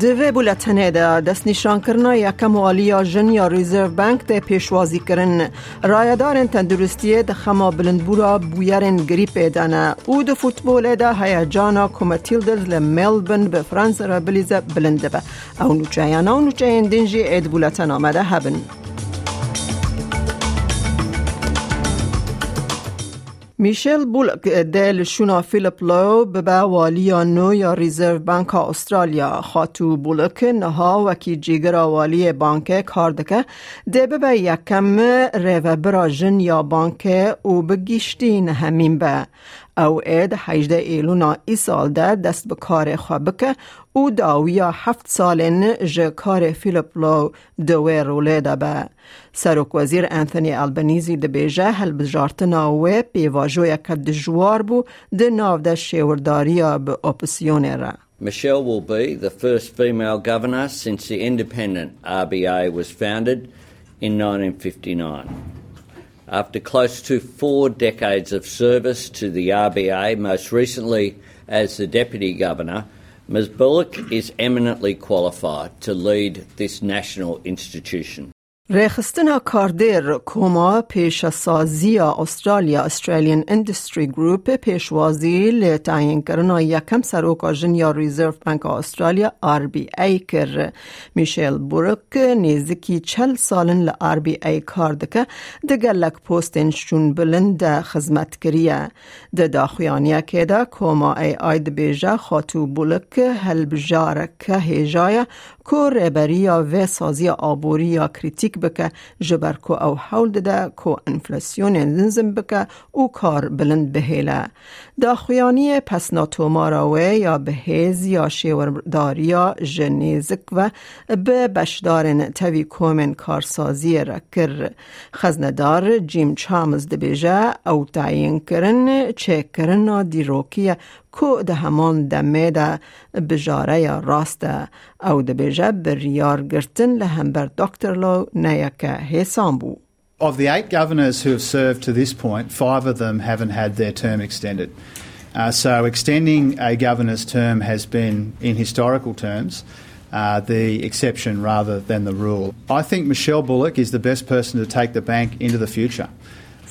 دوی بولتنه ده دست نشان کرنا یکم والیا جن یا ریزرو بانک ده پیشوازی کرن رایدارن تندرستی ده خما بلندبورا بویرن گریپ دانه. او ده فوتبول ده هیجانا کومتیلدرز لملبن به فرانس را بلیزه بلنده به. او نوچه او نوچه دنجی اید بولتن آمده هبن. میشل بولک دل شونا فیلیپ لو به والیا نو یا ریزرو بانک استرالیا. خاتو بولک نها وکی جیگر والی بانک کاردکه. ده به یکم ریو براجن یا بانک او بگیشتی همین به او اید 18 ایلونا ای سال ده دست به کار خوابکه او داویا هفت سالن جه کار فیلیپ لو دوی روله ده به سروک وزیر انتونی البنیزی ده بیجه هل بجارتنا و پیواجویا که دجوار بو ده ناو ده شیورداریا به اپسیون را Michelle will be the first female governor since the independent RBA was founded in 1959. After close to four decades of service to the RBA, most recently as the Deputy Governor, Ms Bullock is eminently qualified to lead this national institution. ریخستنا کاردر کوما پیش سازی استرالیا استرالیان اندستری گروپ پیشوازی لتعیین کرنا یکم سروک آجن یا ریزرو بانک استرالیا آر بی ای کر. میشیل بورک نیزکی چل سالن ل بی ای کاردکه دگه لک پوستن شون بلند خزمت کریه. ده داخویانیه که ده کوما ای آید بیجا خاتو بولک هل بجارک هیجایه کو ریبریا و سازی آبوری یا کریتیک بکه جبر کو او حول ده کو انفلاسیون لنزم بکه او کار بلند بهیله دا خویانی پس ناتوماراوه یا بهیز یا شیورداریا جنیزک و به بشدارن توی کومن کارسازی را کر خزندار جیم چامز دبیجه او تعیین کرن چه کرن دیروکیه کو ده همان دمه ده بجاره یا راسته او ده بجه بریار گرتن لهمبر دکتر لو نیکه حسام بو. Of the eight governors who have served to this point, five of them haven't had their term extended. Uh, so extending a governor's term has been, in historical terms, uh, the exception rather than the rule. I think Michelle Bullock is the best person to take the bank into the future.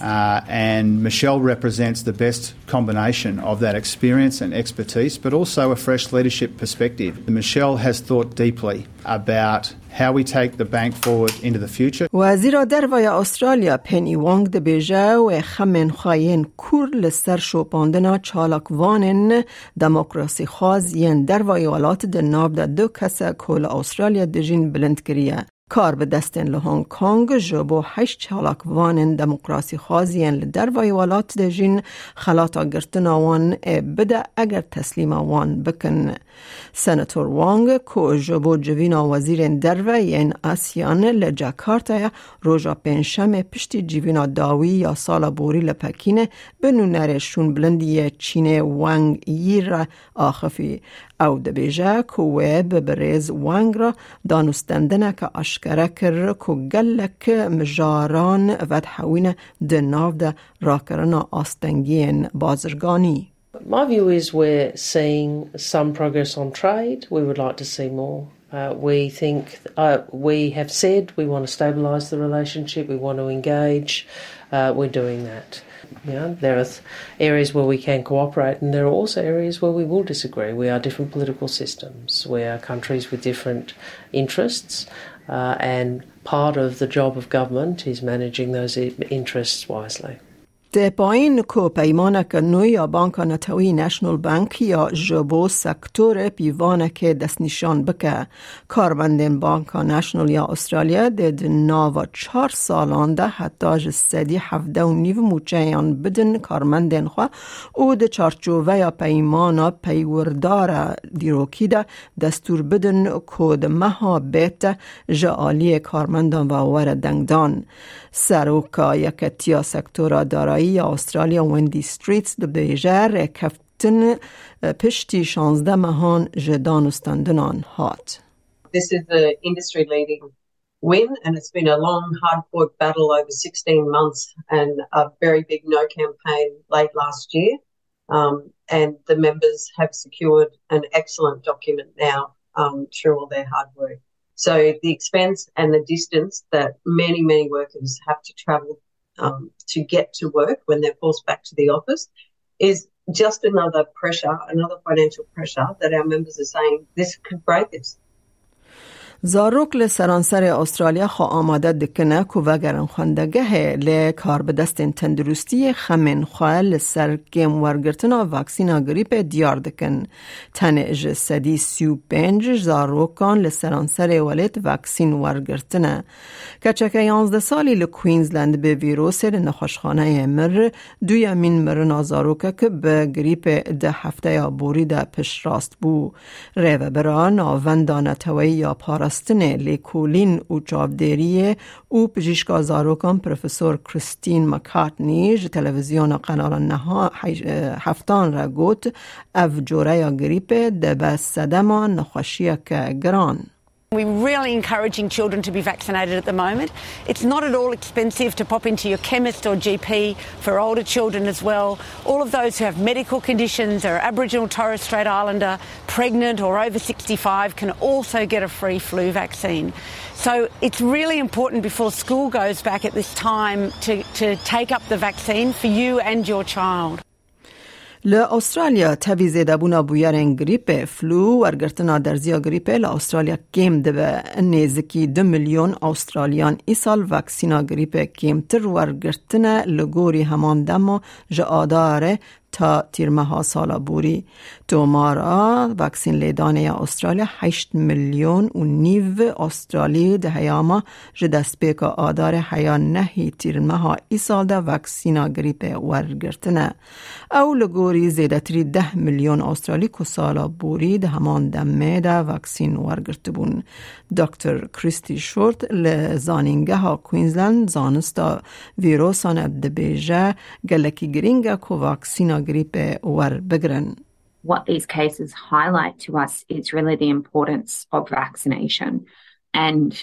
Uh, and Michelle represents the best combination of that experience and expertise, but also a fresh leadership perspective. Michelle has thought deeply about how we take the bank forward into the future. وزیر دروای استرالیا پنی وانگ ده بیجه و خمن خواهین کور لسر شوپاندنا چالک وانن دموکراسی خواز ین دروای ولات ده ناب ده دو کسا کول استرالیا دجین بلند کریه. کار به دستن لهانگ کانگ جبو هشت چالاک وانن دموکراسی خوازین لدر و ایوالات دجین خلاطا گرتن وان بده اگر تسلیم وان بکن. سنتور وانگ کو جبو جوینا وزیر درو ین آسیان لجاکارتا روژا پنشم پشتی جوینا داوی یا سالا بوری لپکین بنو نرشون بلندی چین وانگ ییر آخفی او دبیجه کوه ببرز وانگ را دانستندنه که اشکره کر که گلک مجاران ود حوین دناو ده راکرنا آستنگین بازرگانی. My view is we're seeing some progress on trade. We would like to see more. Uh, we think uh, we have said we want to stabilise the relationship. We want to engage. Uh, we're doing that. You know, there are areas where we can cooperate, and there are also areas where we will disagree. We are different political systems. We are countries with different interests, uh, and part of the job of government is managing those interests wisely. ده پایین کو پیمانه که نوی یا بانک نتوی نشنل بانک یا جبو سکتور پیوانه که دست نشان بکه کارمندین بانک نشنل یا استرالیا ده ناو چار سالان ده حتی جسدی هفده و نیو موچهیان بدن کارمندین خواه او ده چارچوه یا پیمانا پیوردار دیروکی ده دستور بدن که ده مها بیت جعالی کارمندان و ور دنگدان سروکا یکتیا سکتورا دارایی استرالیا وندی ستریتس دو بیجر کفت گوتن پشتی شانزده مهان جدان استندنان هات. This is the industry leading win and it's been a long hard fought battle over 16 months and a very big no campaign late last year. Um, and the members have secured an excellent document now um, through all their hard work. So the expense and the distance that many, many workers have to travel um, to get to work when they're forced back to the office is just another pressure, another financial pressure that our members are saying this could break us. زاروک لسرانسر استرالیا خوا آماده دکنه که وگرن خوندگه لی کار به دست تندرستی خمین خواه لسر گیم ورگرتنا واکسینا گریپ دیار دکن. تن اج سدی سیو پنج زاروکان لسرانسر ولیت واکسین ورگرتنه. یانزده سالی لکوینزلند به ویروس لنخوشخانه مر دوی من مرنا زاروکه که به گریپ ده هفته یا بوری ده پش راست بو. ریوه برا ناوندانه توی یا پارست راستن لیکولین و چاودێریە و پزیشکا زارۆکان پروفسور کریستین مکارتنی ji تلویزیۆنا قەناڵە نەها هەفتان را گوت ئەف جۆرەیە گریپێ دەبە سەدەما نەخۆشیەکە گران. We're really encouraging children to be vaccinated at the moment. It's not at all expensive to pop into your chemist or GP for older children as well. All of those who have medical conditions, are Aboriginal Torres Strait Islander, pregnant or over 65 can also get a free flu vaccine. So it's really important before school goes back at this time to, to take up the vaccine for you and your child. لأسترالیا تبی زیده بونا بویرن گریپ فلو ورگرتنا درزیا گریپ لأسترالیا کم دبه نیزکی دو میلیون استرالیان ای سال وکسینا گریپ کم تر ورگرتنا لگوری همان دمو جا آداره تا تیرمه سالا بوری. تو مارا وکسین لیدانه استرالیا 8 میلیون و نیو استرالی ده هیاما جه دست بیکا آدار هیا نهی تیرمه ها ای سال ده وکسینا گریپ ورگرتنه. او لگوری زیده تری ده میلیون استرالی که سالا بوری ده همان دمه ده وکسین ورگرت بون دکتر کریستی شورت لزانینگه ها کوینزلند زانستا ویروسان ابدبیجه گلکی گرینگه که gripe begren. What these cases highlight to us is really the importance of vaccination. And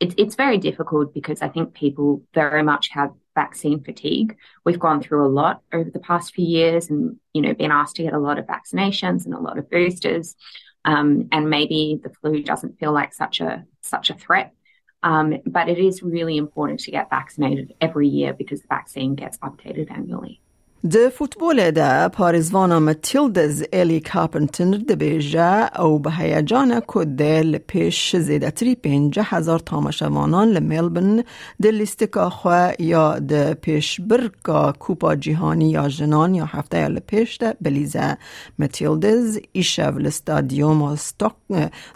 it, it's very difficult because I think people very much have vaccine fatigue. We've gone through a lot over the past few years and, you know, been asked to get a lot of vaccinations and a lot of boosters. Um, and maybe the flu doesn't feel like such a such a threat. Um, but it is really important to get vaccinated every year because the vaccine gets updated annually. د فوتبول ده پارزوانا متیلدز ایلی کارپنتر ده بیجه او به هیجان کده لپیش زیده تری پینجه هزار تامشوانان لملبن ده لیستکا خواه یا ده پیش برکا کوپا جیهانی یا جنان یا هفته یا لپیش ده بلیزه متیلدز ایشو لستادیوم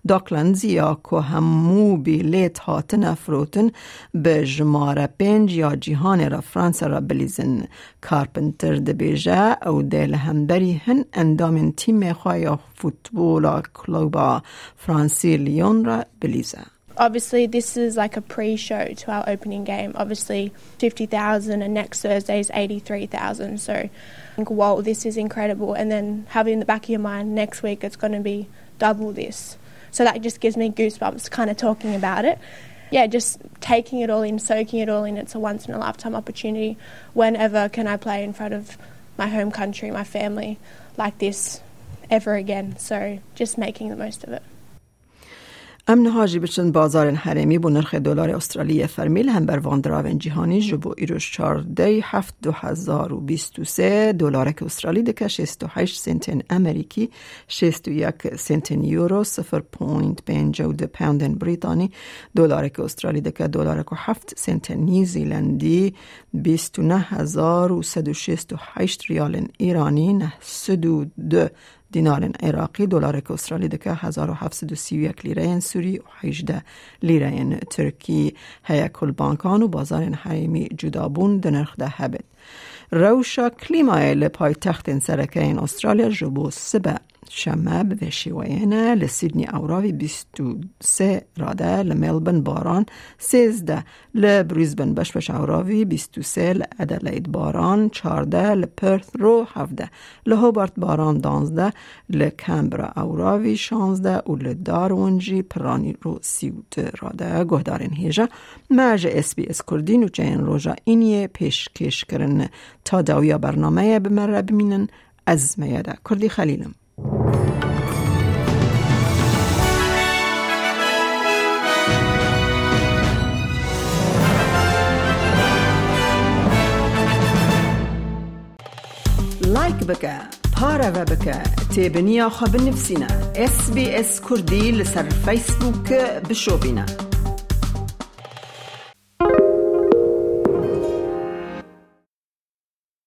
داکلندز یا که همو بیلیت هاتن فروتن به جماره پینج یا جیهان را فرانس را بلیزن کارپنتر دبیجه او دل همبری هن اندام تیم خواه فوتبول کلوبا فرانسی لیون را بلیزه Obviously, this is like a pre show to our opening game. Obviously, 50,000, and next Thursday is 83,000. So, I think, whoa, this is incredible. And then having in the back of your mind, next week it's going to be double this. So, that just gives me goosebumps kind of talking about it yeah, just taking it all in, soaking it all in. It's a once in a lifetime opportunity. Whenever can I play in front of my home country, my family, like this ever again? So just making the most of it. امن هاجی بچن بازار حرمی بو نرخ دلار استرالی فرمیل هم بر واندراون جهانی جبو ایروش چارده هفت دو هزار و بیست و سه دلارک استرالی دکه شست و هشت سنتن امریکی شست و یک سنتن یورو سفر پوینت پنج و ده پوندن بریتانی دلارک استرالی دکه دلارک و هفت سنتن نیوزیلندی بیست و نه هزار و سد و شست و هشت ریال ایرانی نه سد و ده دینار عراقی دلار استرالی دکه 1731 لیره سوری و 18 لیره ترکی. هیا کل بانکان و بازار حریمی جدابون دنرخ ده هبت روشا کلیمای لپای تخت سرکه استرالیا جبو سبه شمه به شیوینه لسیدنی اوراوی بیستو سه راده لملبن باران سیزده لبریزبن بش اوراوی بیستو سه لادلید باران چارده لپرث رو هفده لهوبارت باران دانزده لکمبرا اوراوی شانزده و لدارونجی پرانی رو سیوت هیجا مج اس بی اس کردین و چین پیش کش کرن تا داویا برنامه بمره بمینن از میاده. کردی بکە. پارەوە بکە. خە بنفسینە. SسBS کوردی لەسەر فیسبووکە بشۆبینە.